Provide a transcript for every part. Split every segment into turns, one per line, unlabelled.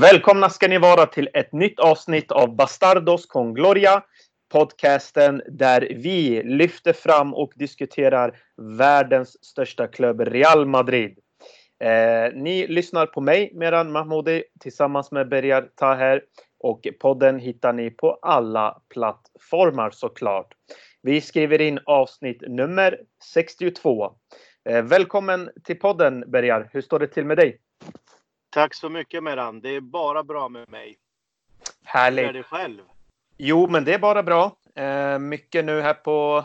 Välkomna ska ni vara till ett nytt avsnitt av Bastardos con Gloria. Podcasten där vi lyfter fram och diskuterar världens största klubb Real Madrid. Eh, ni lyssnar på mig, Meran Mahmoudi, tillsammans med Berjar Taher. Och podden hittar ni på alla plattformar såklart. Vi skriver in avsnitt nummer 62. Eh, välkommen till podden Berjar. Hur står det till med dig?
Tack så mycket Meran. Det är bara bra med mig.
Härligt.
Hur är det själv?
Jo, men det är bara bra. Eh, mycket nu här på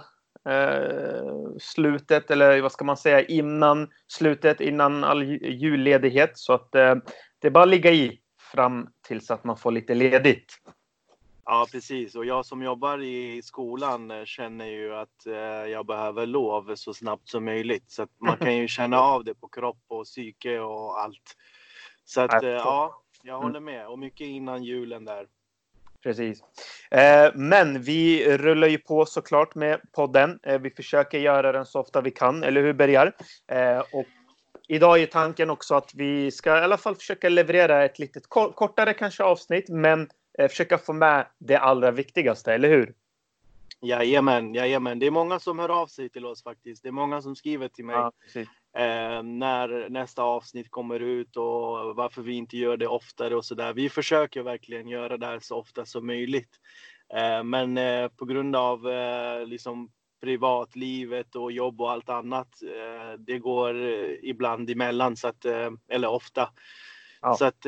eh, slutet, eller vad ska man säga, innan slutet, innan all julledighet. Så att eh, det är bara att ligga i fram tills att man får lite ledigt.
Ja, precis. Och jag som jobbar i skolan eh, känner ju att eh, jag behöver lov så snabbt som möjligt. Så att man kan ju känna av det på kropp och psyke och allt. Så att eh, ja, jag
Mm.
håller med. Och mycket innan julen där.
Precis. Eh, men vi rullar ju på såklart med podden. Eh, vi försöker göra den så ofta vi kan, eller hur Bergar? Eh, och idag är tanken också att vi ska i alla fall försöka leverera ett lite kortare kanske avsnitt, men försöka få med det allra viktigaste, eller hur?
Jajamän, jajamän. Det är många som hör av sig till oss faktiskt. Det är många som skriver till mig
Ja.
Eh, när nästa avsnitt kommer ut och varför vi inte gör det oftare och så där. Vi försöker verkligen göra det här så ofta som möjligt. Eh, men eh, på grund av eh, liksom privatlivet och jobb och allt annat, eh, det går eh, ibland emellan, så att, eller ofta.
Ja.
Så att,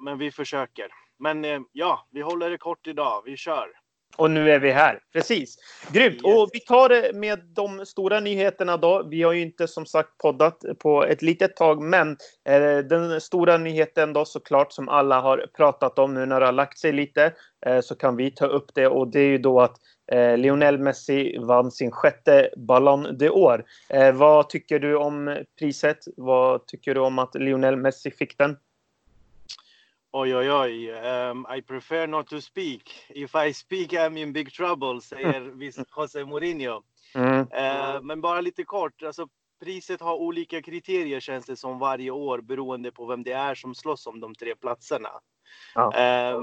men vi försöker. Men ja, vi håller det kort idag. Vi kör.
Och nu är vi här. Precis. Grymt. Och vi tar det med de stora nyheterna då. Vi har ju inte som sagt poddat på ett litet tag, men eh, den stora nyheten då såklart som alla har pratat om nu när det har lagt sig lite eh, så kan vi ta upp det och det är ju då att eh, Lionel Messi vann sin sjätte Ballon d'Or. Eh, vad tycker du om priset? Vad tycker du om att Lionel Messi fick den?
Oj, oj, oj. Um, I prefer not to speak. If I speak I'm in big trouble, säger viss José Mourinho.
Mm.
Eh, men bara lite kort, alltså priset har olika kriterier känns det som varje år beroende på vem det är som slåss om de tre platserna.
Ja.
Ja,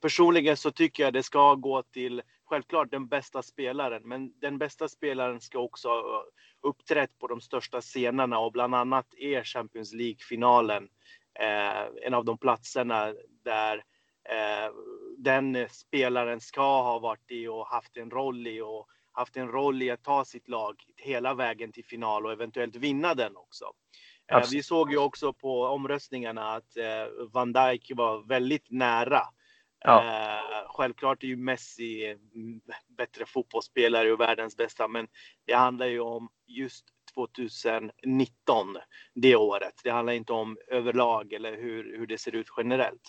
personligen så tycker jag det ska gå till självklart den bästa spelaren, men den bästa spelaren ska också ha uppträtt på de största scenerna och bland annat är Champions League-finalen eh, en av de platserna där eh, den spelaren ska ha varit i och haft en roll i och haft en roll i att ta sitt lag hela vägen till final och eventuellt vinna den också. Eh. Vi såg ju också på omröstningarna att eh, Van Dijk var väldigt nära.
Ja.
Eh, självklart är ju Messi bättre fotbollsspelare och världens bästa, men det handlar ju om just 2019, det året. Det handlar inte om överlag eller hur, hur det ser ut generellt.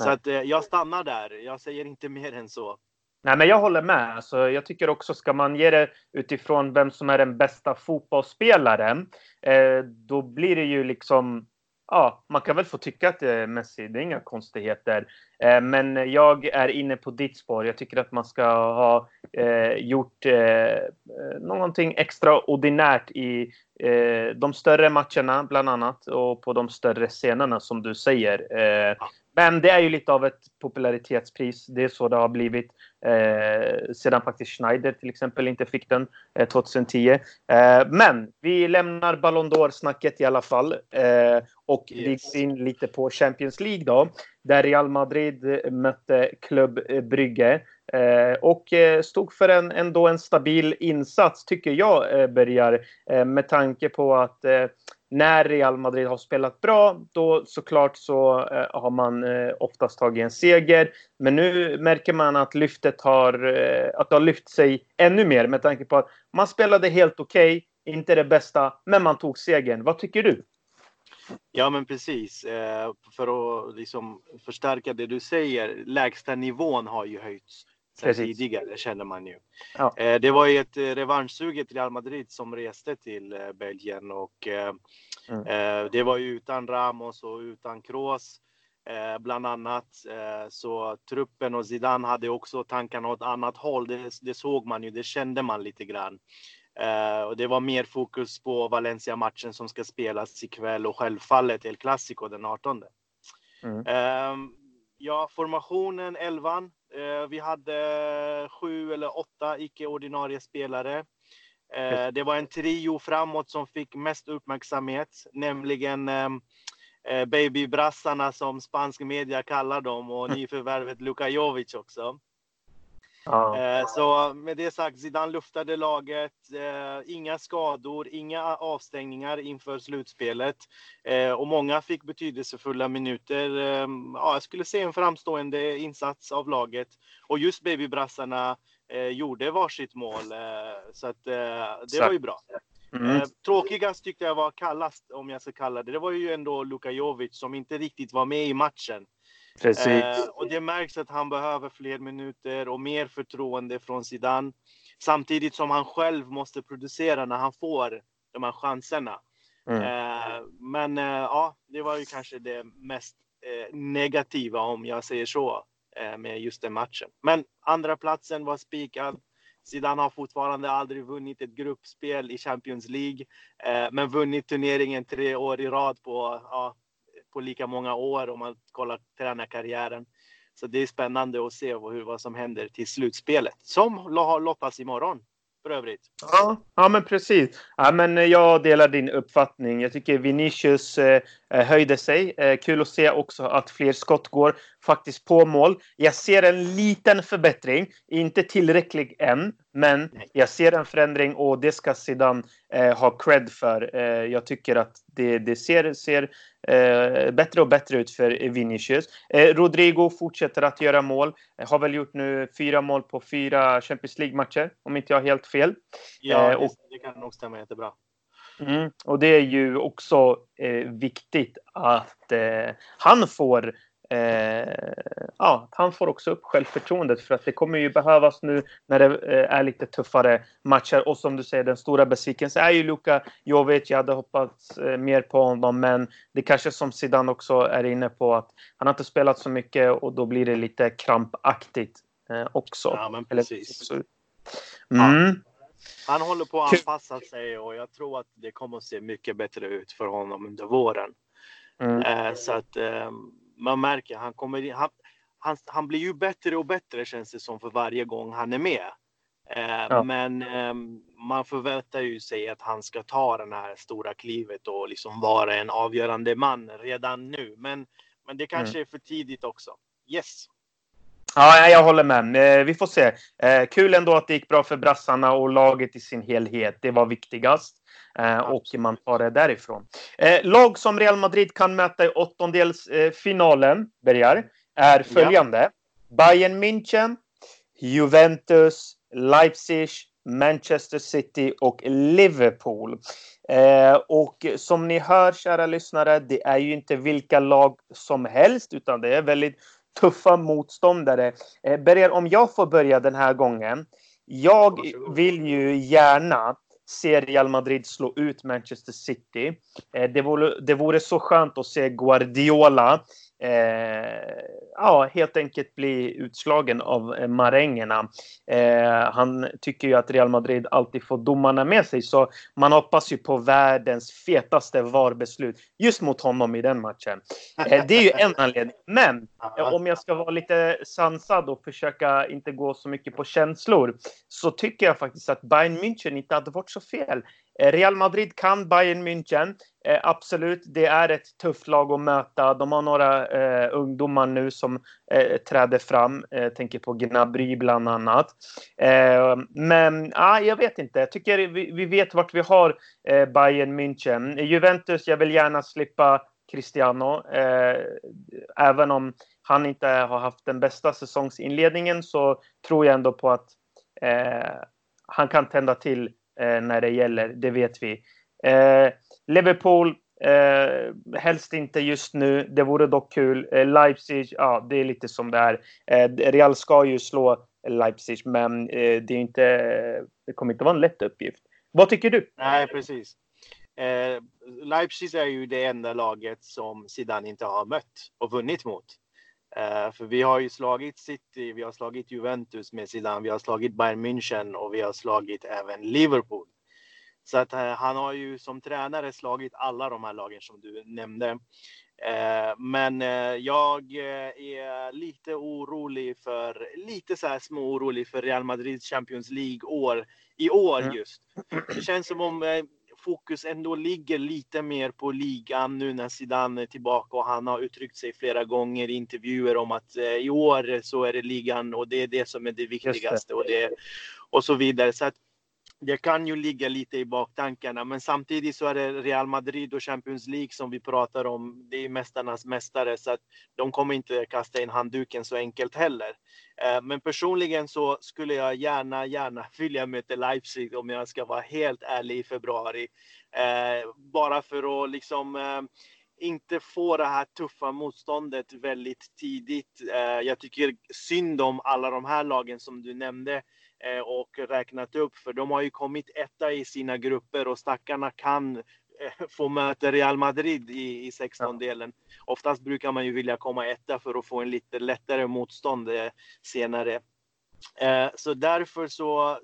Så
Nej.
att eh, jag stannar där. Jag säger inte mer än så.
Nej, men jag håller med. Alltså, jag tycker också, ska man ge det utifrån vem som är den bästa fotbollsspelaren, eh, då blir det ju liksom... Ja, man kan väl få tycka att det är Messi, det är inga konstigheter. Eh, men jag är inne på ditt spår. Jag tycker att man ska ha eh, gjort eh, eh någonting extraordinärt i eh, de större matcherna, bland annat, och på de större scenerna, som du säger. Eh, Eh, men det är ju lite av ett popularitetspris. Det är så det har blivit eh, sedan faktiskt Schneider till exempel inte fick den eh, 2010. Eh, men vi lämnar Ballon d'Or-snacket i alla fall eh, och vi
Yes.
går in lite på Champions League då, där Real Madrid mötte Club Brygge eh, och eh, stod för en, ändå en stabil insats tycker jag, eh, Bergar, eh, med tanke på att eh, när Real Madrid har spelat bra, då såklart så eh, har man eh, oftast tagit en seger. Men nu märker man att lyftet har, eh, att det har lyft sig ännu mer med tanke på att man spelade helt okej, inte det bästa, men man tog segern. Vad tycker du?
Ja, men precis. Eh, för att liksom förstärka det du säger, lägsta nivån har ju höjts sen
Precis.
tidigare, känner man ju.
Ja.
Eh, det var ju ett eh, revanschsuget Real Madrid som reste till eh, Belgien och
Mm.
det var ju utan Ramos och utan Kroos. Bland annat. Så truppen och Zidane hade också tankarna åt annat håll. Det, det såg man ju, det kände man lite grann. Och det var mer fokus på Valencia-matchen som ska spelas ikväll och självfallet El Clasico den 18. Mm. Um, ja, formationen, elvan. Uh, vi hade sju eller åtta icke-ordinarie spelare. Uh, det var en trio framåt som fick mest uppmärksamhet, nämligen um, uh, babybrassarna som spansk media kallar dem och nyförvärvet Luka Jovic också. Ja. Eh, så med det sagt, Zidane luftade laget. Eh, inga skador, inga avstängningar inför slutspelet. Eh, och många fick betydelsefulla minuter. Ja, jag skulle säga en framstående insats av laget. Och just babybrassarna gjorde varsitt mål. Så att det var ju bra. Mm. Tråkigast tyckte jag var kallast, om jag ska kalla det. Det var ju ändå Luka Jovic som inte riktigt var med i matchen. Precis. Eh, och det märks att han behöver fler minuter och mer förtroende från Zidane. Samtidigt som han själv måste producera när han får de här chanserna. Mm. Eh, men eh, ja, det var ju kanske det mest eh, negativa om jag säger så eh, med just den matchen. Men andra platsen var spikad. Zidane har fortfarande aldrig vunnit ett gruppspel i Champions League, eh, men vunnit turneringen tre år i rad på ja, på lika många år om man kollar tränarkarriären. Så det är spännande att se hur, vad som händer till slutspelet som har lottas imorgon för övrigt.
Ja, ja men precis. Ja, men jag delar din uppfattning. Jag tycker Vinicius eh, höjde sig. Eh, kul att se också att fler skott går faktiskt på mål. Jag ser en liten förbättring, inte tillräcklig än, men jag ser en förändring och det ska Zidane eh, ha cred för. Eh, jag tycker att det, det ser, ser eh, bättre och bättre ut för Vinicius. Eh, Rodrigo fortsätter att göra mål. Har väl gjort nu fyra mål på fyra Champions League-matcher, om inte jag har helt fel.
Ja, eh, och, det kan nog stämma jättebra.
Mm, och det är ju också eh, viktigt att han får eh, ja, han får också upp självförtroendet för att det kommer ju behövas nu när det eh, är lite tuffare matcher. Och som du säger, den stora besvikelsen är ju Luka Jovic. Jag hade hoppats eh, mer på honom, men det kanske som Zidane också är inne på att han har inte spelat så mycket och då blir det lite krampaktigt eh, också.
Ja, men precis. Mm. Ja. Han håller på att anpassa sig och jag tror att det kommer att se mycket bättre ut för honom under våren. Mm. Eh, så att ehm, man märker han kommer han, han, han blir ju bättre och bättre känns det som för varje gång han är med. Eh, ja. Men eh, man förväntar ju sig att han ska ta det här stora klivet och liksom vara en avgörande man redan nu. Men, men det kanske mm. är för tidigt också. Yes.
Ja, jag håller med. Eh, vi får se. Eh, kul ändå att det gick bra för brassarna och laget i sin helhet. Det var viktigast. Eh, och man tar det därifrån. Lag som Real Madrid kan möta i åttondelsfinalen, Bergar, är följande. Ja. Bayern München, Juventus, Leipzig, Manchester City och Liverpool. Eh, och som ni hör, kära lyssnare, det är ju inte vilka lag som helst, utan det är väldigt tuffa motståndare. Eh, Berger, om jag får börja den här gången. Jag vill ju gärna se Real Madrid slå ut Manchester City. Eh, det, vore, det vore så skönt att se Guardiola eh, ja, helt enkelt bli utslagen av eh, marängerna. Eh, han tycker ju att Real Madrid alltid får domarna med sig, så man hoppas ju på världens fetaste VAR-beslut just mot honom i den matchen. Eh, det är ju en anledning. Men om jag ska vara lite sansad och försöka inte gå så mycket på känslor så tycker jag faktiskt att Bayern München inte hade varit så fel. Eh, Real Madrid kan Bayern München. Eh, absolut, det är ett tufft lag att möta. De har några eh, ungdomar nu som eh, träder fram. Jag eh, tänker på Gnabry bland annat. Eh, men ah, jag vet inte. Jag tycker vi, vi vet vart vi har eh, Bayern München. Juventus, jag vill gärna slippa Cristiano. Eh, även om han inte har haft den bästa säsongsinledningen så tror jag ändå på att han kan tända till Eh, när det gäller, det vet vi. Eh, Liverpool, eh, helst inte just nu. Det vore dock kul. Eh, Leipzig, ja, det är lite som det är. Eh, Real ska ju slå Leipzig, men eh, det, är inte, det kommer inte vara en lätt uppgift. Vad tycker du?
Nej, precis. Eh, Leipzig är ju det enda laget som Zidane inte har mött och vunnit mot. Uh, för vi har ju slagit City, vi har slagit Juventus med Zidane, vi har slagit Bayern München och vi har slagit även Liverpool. Så att han har ju som tränare slagit alla de här lagen som du nämnde. Men jag är lite orolig för, lite så här små orolig för Real Madrids Champions League-år i år mm. just. Det känns som om fokus ändå ligger lite mer på ligan nu när Zidane är tillbaka och han har uttryckt sig flera gånger i intervjuer om att eh, i år så är det ligan och det är det som är det viktigaste och, det, och så vidare. Så att det kan ju ligga lite i baktankarna, men samtidigt så är det Real Madrid och Champions League som vi pratar om. Det är mästarnas mästare, så att de kommer inte kasta in handduken så enkelt heller. Eh, men personligen så skulle jag gärna, gärna vilja möta Leipzig om jag ska vara helt ärlig i februari. Eh, bara för att liksom eh, inte få det här tuffa motståndet väldigt tidigt. Jag tycker synd om alla de här lagen som du nämnde Eh, och räknat upp, för de har ju kommit etta i sina grupper och stackarna kan eh, få möta Real Madrid i, i 16-delen. Oftast brukar man ju vilja komma etta för att få en lite lättare motstånd eh, senare. Så därför så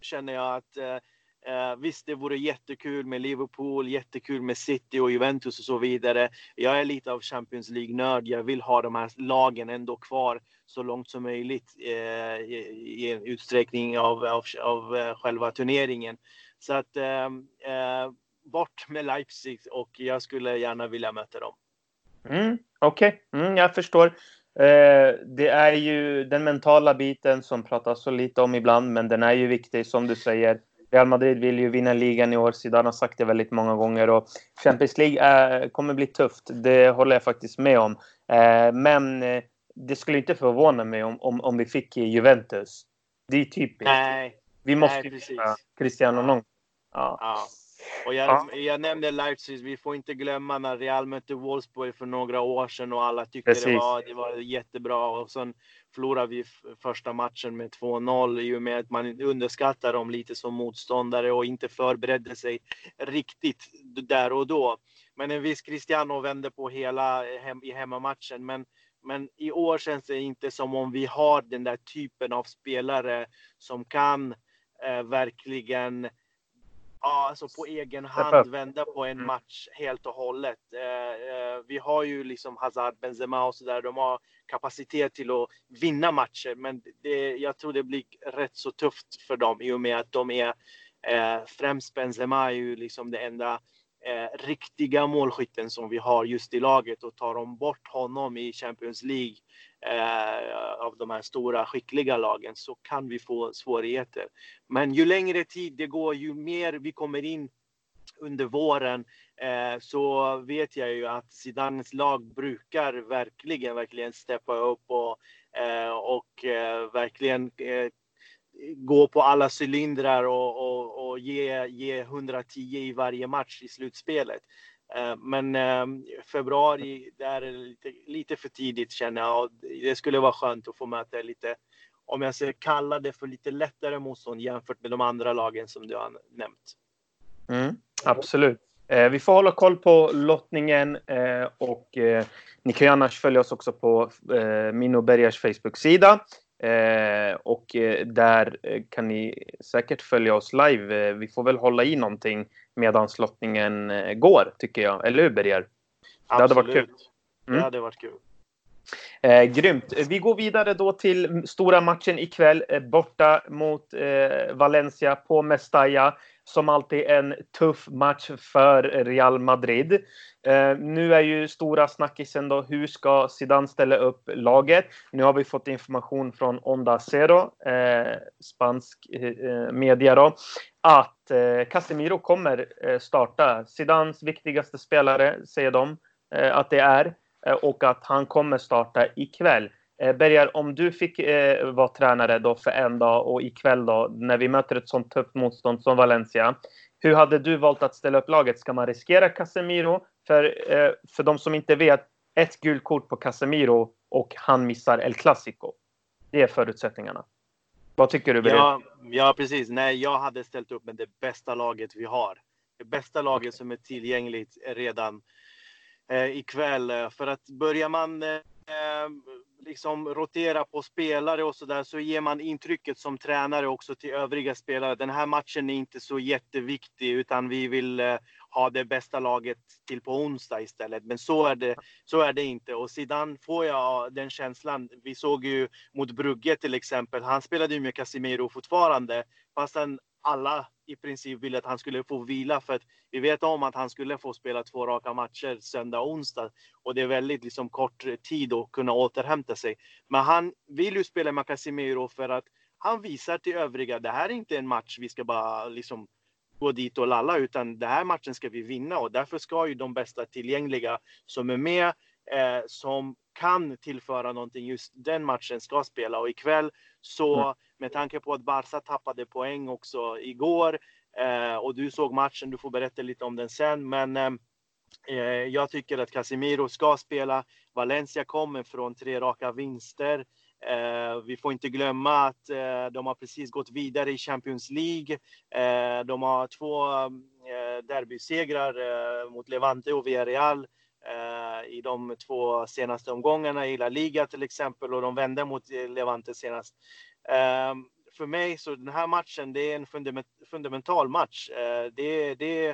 känner jag att eh, visst, det vore jättekul med Liverpool, jättekul med City och Juventus och så vidare. Jag är lite av Champions League-nörd. Jag vill ha de här lagen ändå kvar så långt som möjligt eh, i, en utsträckning av, av, av eh, själva turneringen. Så att ehm, eh, bort med Leipzig och jag skulle gärna vilja möta dem.
Mm, Okej, okay. mm, jag förstår. Eh, det är ju den mentala biten som pratas så lite om ibland, men den är ju viktig som du säger. Real Madrid vill ju vinna ligan i år. Zidane har sagt det väldigt många gånger och Champions League kommer bli tufft. Det håller jag faktiskt med om. Eh, men eh, det skulle inte förvåna mig om, om, om vi fick Juventus. Det är typiskt.
Nej.
Vi måste ju Cristiano någon
ja. ja. Och jag, ja. jag nämnde Leipzig, vi får inte glömma när Real mötte Wolfsburg för några år sedan och alla tyckte det var, det var jättebra. Och sen förlorade vi första matchen med 2-0 i och med att man underskattar dem lite som motståndare och inte förberedde sig riktigt där och då. Men en viss Cristiano vände på hela hem, i hemmamatchen. Men, men i år känns det inte som om vi har den där typen av spelare som kan eh, verkligen Ja, alltså på egen hand vända på en mm. match helt och hållet. Eh, eh, vi har ju liksom Hazard, Benzema och så där. De har kapacitet till att vinna matcher, men det, jag tror det blir rätt så tufft för dem i och med att de är eh, främst Benzema är ju liksom det enda eh, riktiga målskytten som vi har just i laget och tar de bort honom i Champions League Eh, av de här stora skickliga lagen så kan vi få svårigheter. Men ju längre tid det går, ju mer vi kommer in under våren eh, så vet jag ju att Zidanes lag brukar verkligen, verkligen steppa upp och, eh, och eh, verkligen eh, gå på alla cylindrar och, och, och ge, ge 110 i varje match i slutspelet. Eh, men eh, februari, där är det lite, lite för tidigt känner jag. Det skulle vara skönt att få möta lite, om jag ska kalla det för lite lättare motstånd jämfört med de andra lagen som du har nämnt.
Mm, absolut. Eh, vi får hålla koll på lottningen eh, och ni kan ju annars följa oss också på min och Bergers Facebook-sida. Eh, och eh, där eh, kan ni säkert följa oss live. Eh, vi får väl hålla i någonting medan slottningen eh, går, tycker jag. Eller hur, Berger?
Det hade varit kul. Mm. Det hade varit kul.
Eh, grymt. Vi går vidare då till stora matchen ikväll eh, borta mot eh, Valencia på Mestalla som alltid en tuff match för Real Madrid. Eh, nu är ju stora snackisen då, hur ska Zidane ställa upp laget? Nu har vi fått information från Onda Cero, eh, spansk eh, eh, media då, att eh, Casemiro kommer eh, starta. Zidanes viktigaste spelare, säger de eh, att det är, eh, och att han kommer starta ikväll. Eh, Bergar, om du fick eh, vara tränare då för en dag och ikväll då, när vi möter ett sånt tufft motstånd som Valencia. Hur hade du valt att ställa upp laget? Ska man riskera Casemiro? För, eh, för de som inte vet, ett gult kort på Casemiro och han missar El Clasico. Det är förutsättningarna. Vad tycker du?
Ja, ja, precis. Nej, jag hade ställt upp med det bästa laget vi har. Det bästa laget som är tillgängligt redan eh, ikväll. För att börjar man eh, liksom rotera på spelare och så där så ger man intrycket som tränare också till övriga spelare. Den här matchen är inte så jätteviktig utan vi vill eh, ha det bästa laget till på onsdag istället. Men så är det, så är det inte. Och sedan får jag den känslan. Vi såg ju mot Brugge till exempel. Han spelade ju med Casimiro fortfarande fastän alla i princip ville att han skulle få vila för att vi vet om att han skulle få spela två raka matcher söndag och onsdag och det är väldigt liksom kort tid att kunna återhämta sig. Men han vill ju spela med Casemiro för att han visar till övriga. Det här är inte en match vi ska bara liksom gå dit och lalla utan den här matchen ska vi vinna och därför ska ju de bästa tillgängliga som är med eh, som kan tillföra någonting just den matchen ska spela och ikväll så mm med tanke på att Barca tappade poäng också igår eh, och du såg matchen, du får berätta lite om den sen, men eh, eh, jag tycker att Casemiro ska spela. Valencia kommer från tre raka vinster. Eh, vi får inte glömma att eh, de har precis gått vidare i Champions League. Eh, de har två eh, derbysegrar eh, mot Levante och Villarreal i de två senaste omgångarna i La Liga till exempel och de vände mot Levante senast. Ehm, för mig så den här matchen, det är en fundamental match. Eh, det, det,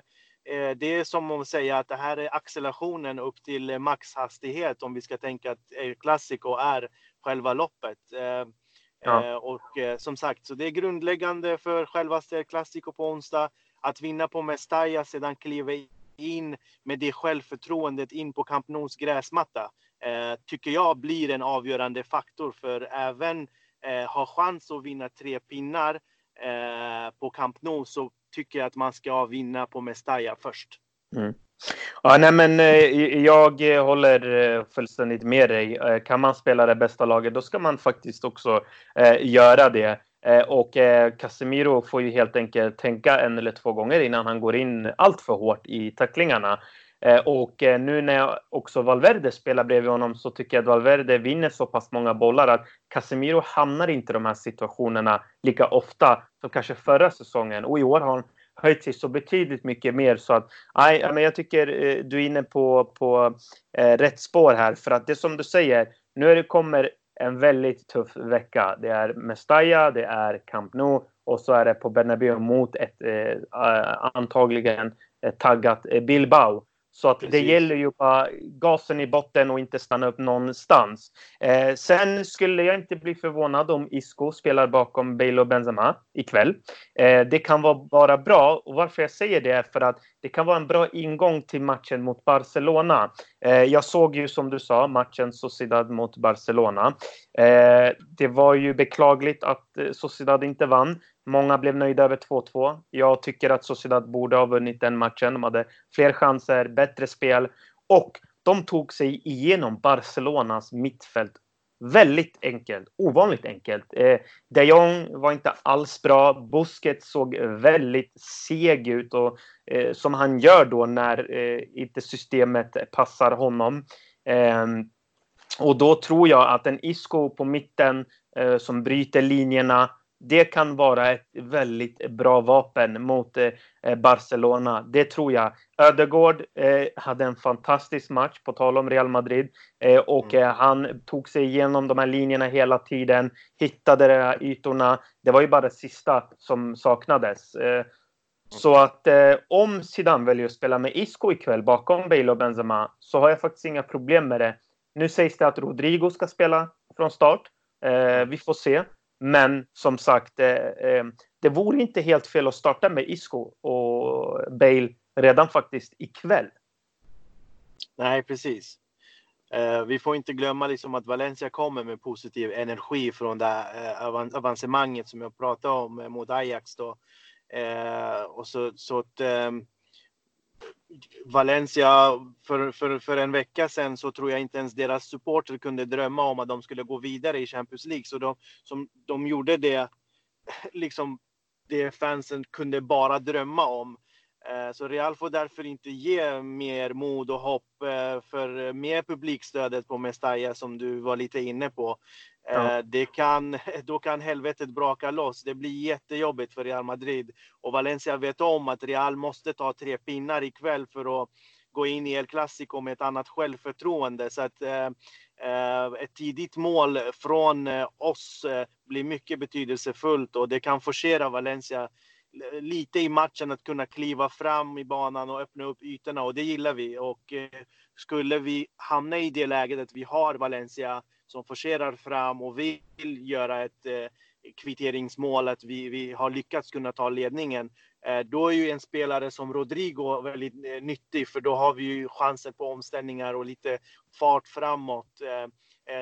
eh, det är som att säga att det här är accelerationen upp till maxhastighet om vi ska tänka att El Clasico är själva loppet. Ehm, ja. Eh, och som sagt, så det är grundläggande för självaste El Clasico på onsdag. Att vinna på Mestalla, sedan kliva in med det självförtroendet in på Camp Nous gräsmatta eh, tycker jag blir en avgörande faktor för även eh, chans att vinna tre pinnar eh, på Camp Nou så tycker jag att man ska vinna på Mestalla först.
Mm. Ja, nej, men eh, jag eh, håller eh, fullständigt med dig. Eh, kan man spela det bästa laget, då ska man faktiskt också eh, göra det. Eh, och eh, Casemiro får ju helt enkelt tänka en eller två gånger innan han går in allt för hårt i tacklingarna. Eh, och eh, nu när också Valverde spelar bredvid honom så tycker jag att Valverde vinner så pass många bollar att Casemiro hamnar inte i de här situationerna lika ofta som kanske förra säsongen. Och i år har han höjt sig så betydligt mycket mer så att nej, men jag tycker eh, du är inne på, på eh, rätt spår här för att det som du säger, nu är det kommer en väldigt tuff vecka. Det är Mestalla, det är Camp Nou och så är det på Bernabéu mot ett eh, antagligen taggat Bilbao. Så att det gäller ju bara gasen i botten och inte stanna upp någonstans. Eh, sen skulle jag inte bli förvånad om Isco spelar bakom Bale och Benzema ikväll. Eh, det kan vara bara bra och varför jag säger det är för att det kan vara en bra ingång till matchen mot Barcelona. Eh, jag såg ju som du sa matchen Sociedad mot Barcelona. Eh, det var ju beklagligt att eh, Sociedad inte vann. Många blev nöjda över 2-2. Jag tycker att Sociedad borde ha vunnit den matchen. De hade fler chanser, bättre spel och de tog sig igenom Barcelonas mittfält väldigt enkelt. Ovanligt enkelt. Eh, de Jong var inte alls bra. Busket såg väldigt seg ut och eh, som han gör då när eh, inte systemet passar honom. Eh, och då tror jag att en Isco på mitten eh, som bryter linjerna det kan vara ett väldigt bra vapen mot eh, Barcelona. Det tror jag. Ödegård eh, hade en fantastisk match, på tal om Real Madrid. Eh, och mm. han tog sig igenom de här linjerna hela tiden, hittade de här ytorna. Det var ju bara det sista som saknades. Så att eh, om Zidane väljer att spela med Isco ikväll bakom Bale och Benzema så har jag faktiskt inga problem med det. Nu sägs det att Rodrigo ska spela från start. Eh, vi får se. Men som sagt, eh, eh, det vore inte helt fel att starta med Isco och Bale redan faktiskt ikväll.
Nej, precis. Eh, vi får inte glömma liksom att Valencia kommer med positiv energi från det eh, avancemanget som jag pratade om eh, mot Ajax. Då. Eh, och så, så att, ehm, Valencia för, för, för en vecka sedan så tror jag inte ens deras supporter kunde drömma om att de skulle gå vidare i Champions League. Så de, som, de gjorde det, liksom det fansen kunde bara drömma om. Eh, så Real får därför inte ge mer mod och hopp eh, för med publikstödet på Mestalla som du var lite inne på. Ja. Eh, det kan, då kan helvetet braka loss. Det blir jättejobbigt för Real Madrid. Och Valencia vet om att Real måste ta tre pinnar ikväll för att gå in i El Clasico med ett annat självförtroende. Så att eh, ett tidigt mål från oss blir mycket betydelsefullt och det kan forcera Valencia lite i matchen att kunna kliva fram i banan och öppna upp ytorna och det gillar vi. Och eh, skulle vi hamna i det läget att vi har Valencia som forcerar fram och vill göra ett eh, kvitteringsmål, att vi, vi har lyckats kunna ta ledningen, eh, då är ju en spelare som Rodrigo väldigt nyttig, för då har vi ju chansen på omställningar och lite fart framåt.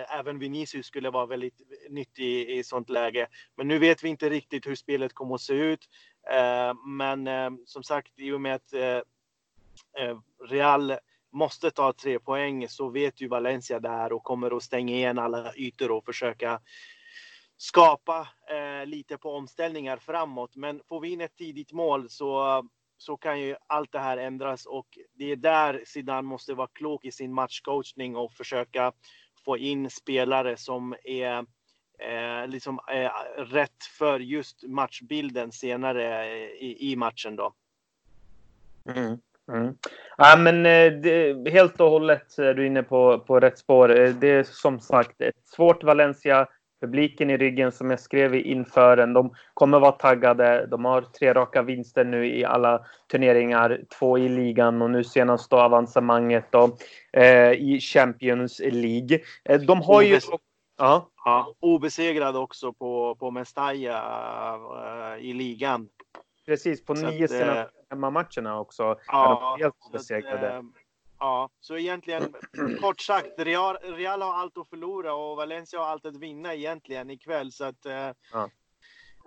Även Vinicius skulle vara väldigt nyttig i sånt läge. Men nu vet vi inte riktigt hur spelet kommer att se ut. Eh, men eh, som sagt, i och med att eh, Real måste ta tre poäng så vet ju Valencia där och kommer att stänga igen alla ytor och försöka skapa eh, lite på omställningar framåt. Men får vi in ett tidigt mål så, så kan ju allt det här ändras och det är där Zidane måste vara klok i sin matchcoachning och försöka få in spelare som är eh, liksom eh, rätt för just matchbilden senare i, i matchen då.
Mm. Mm. Ja, men eh, det, helt och hållet är du inne på, på rätt spår. Eh, det är som sagt ett svårt Valencia publiken i ryggen som jag skrev inför den. De kommer vara taggade. De har tre raka vinster nu i alla turneringar. Två i ligan och nu senast då avancemanget då, eh, i Champions League. Eh, de har ju...
Ja. ja. Obesegrad också på, på Mestalla uh, i ligan.
Precis, på Så nio senaste uh, hemmamatcherna också. Ja, helt besegrade.
Ja, så egentligen kort sagt, Real, Real har allt att förlora och Valencia har allt att vinna egentligen ikväll. Så att, eh, ja.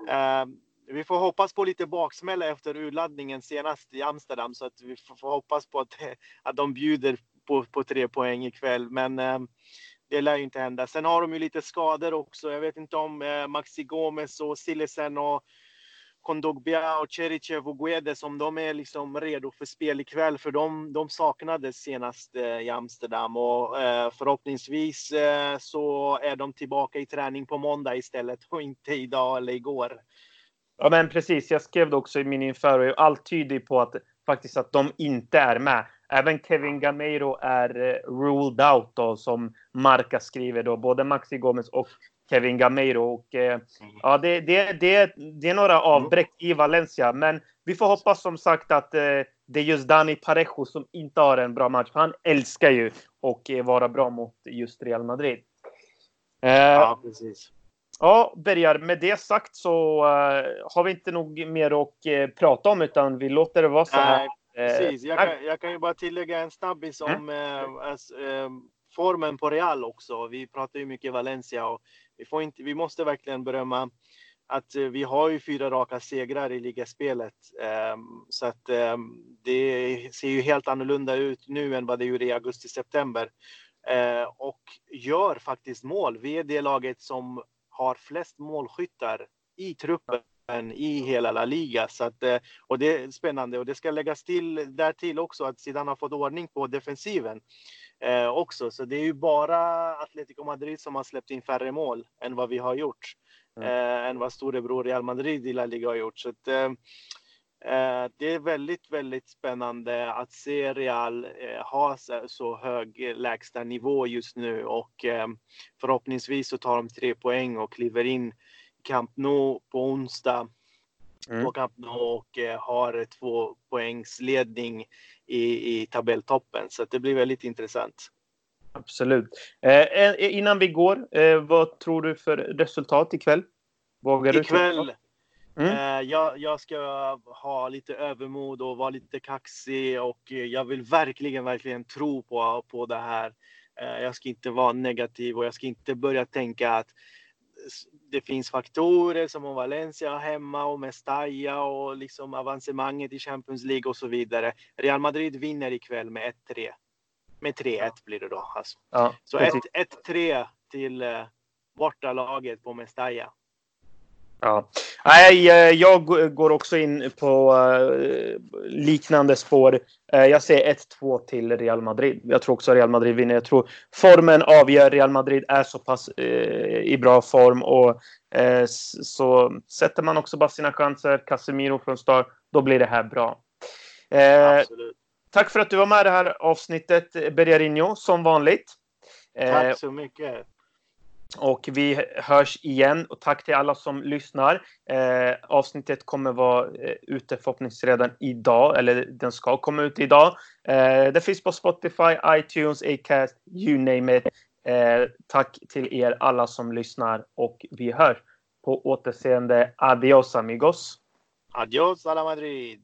eh, vi får hoppas på lite baksmälla efter urladdningen senast i Amsterdam så att vi får, får hoppas på att, att de bjuder på, på tre poäng ikväll. Men eh, det lär ju inte hända. Sen har de ju lite skador också. Jag vet inte om eh, Maxi Gomez och Sillesen och Kondogbia och Cericev och Guedes om de är liksom redo för spel ikväll för de, de saknades senast eh, i Amsterdam och eh, förhoppningsvis eh, så är de tillbaka i träning på måndag istället och inte idag eller igår.
Ja men precis, jag skrev det också i min inför och allt tyder på att faktiskt att de inte är med. Även Kevin Gameiro är ruled out då, som Marca skriver då. Både Maxi Gomez och Kevin Gameiro. Och, eh, mm. ja, det, det, det, det är några avbräck i Valencia, men vi får hoppas som sagt att eh, det är just Dani Parejo som inte har en bra match. Han älskar ju att eh, vara bra mot just Real Madrid.
Eh, ja, precis.
Ja, Bergar, med det sagt så har vi inte nog mer att prata om utan vi låter det vara så här.
Precis. Jag kan, jag kan ju bara tillägga en snabbis om mm. formen på Real också. Vi pratar ju mycket Valencia och vi, får inte, vi måste verkligen berömma att eh, vi har ju fyra raka segrar i ligaspelet. Ehm, så att ehm, det ser ju helt annorlunda ut nu än vad det gjorde i augusti-september. Eh, och gör faktiskt mål. Vi är det laget som har flest målskyttar i truppen i hela La Liga. Så att, eh, och det är spännande och det ska läggas till där till också att sedan har fått ordning på defensiven eh, också. Så det är ju bara Atletico Madrid som har släppt in färre mål än vad vi har gjort. Mm. Eh, än vad storebror Real Madrid i La Liga har gjort. Så att, eh, eh det är väldigt, väldigt spännande att se Real eh, ha så hög lägsta nivå just nu och förhoppningsvis så tar de tre poäng och kliver in Camp Nou på onsdag mm. på Camp Nou och eh, har två poängs ledning i, i tabelltoppen. Så det blir väldigt intressant.
Absolut. Eh, innan vi går, eh, vad tror du för resultat ikväll?
Vågar ikväll? Mm. Eh, jag, jag, ska ha lite övermod och vara lite kaxig och jag vill verkligen, verkligen tro på, på det här. Eh, jag ska inte vara negativ och jag ska inte börja tänka att det finns faktorer som om Valencia hemma och Mestalla och liksom avancemanget i Champions League och så vidare. Real Madrid vinner ikväll med 1-3. Med 3-1 blir det då. Alltså. Ja, så 1-3 till eh, bortalaget på Mestalla.
Ja. Nej, jag går också in på uh, liknande spår. Uh, jag säger 1-2 till Real Madrid. Jag tror också Real Madrid vinner. Jag tror formen avgör. Real Madrid är så pass i bra form och så sätter man också bara sina chanser. Casemiro från start, då blir det här bra.
Absolut.
tack för att du var med i det här avsnittet, Bergarinho, som vanligt.
Tack så mycket.
Och vi hörs igen och tack till alla som lyssnar. Eh, avsnittet kommer vara eh, ute förhoppningsvis redan idag, eller den ska komma ut idag. Eh, det finns på Spotify, iTunes, Acast, you name it. Eh, tack till er alla som lyssnar och vi hör på återseende. Adios amigos.
Adios alla Madrid.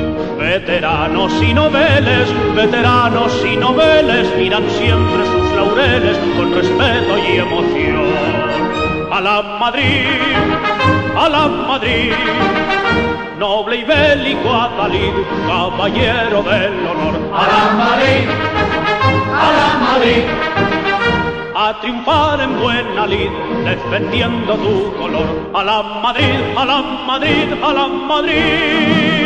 Veteranos y noveles, veteranos y noveles miran siempre sus laureles con respeto y emoción. A la Madrid, a la Madrid, noble y bélico Atalid, caballero del honor. A la Madrid, a la Madrid, a triunfar en buena lid, defendiendo tu color. A la Madrid, a la Madrid, a la Madrid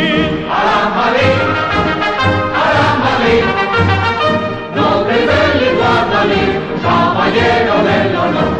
caballero del honor.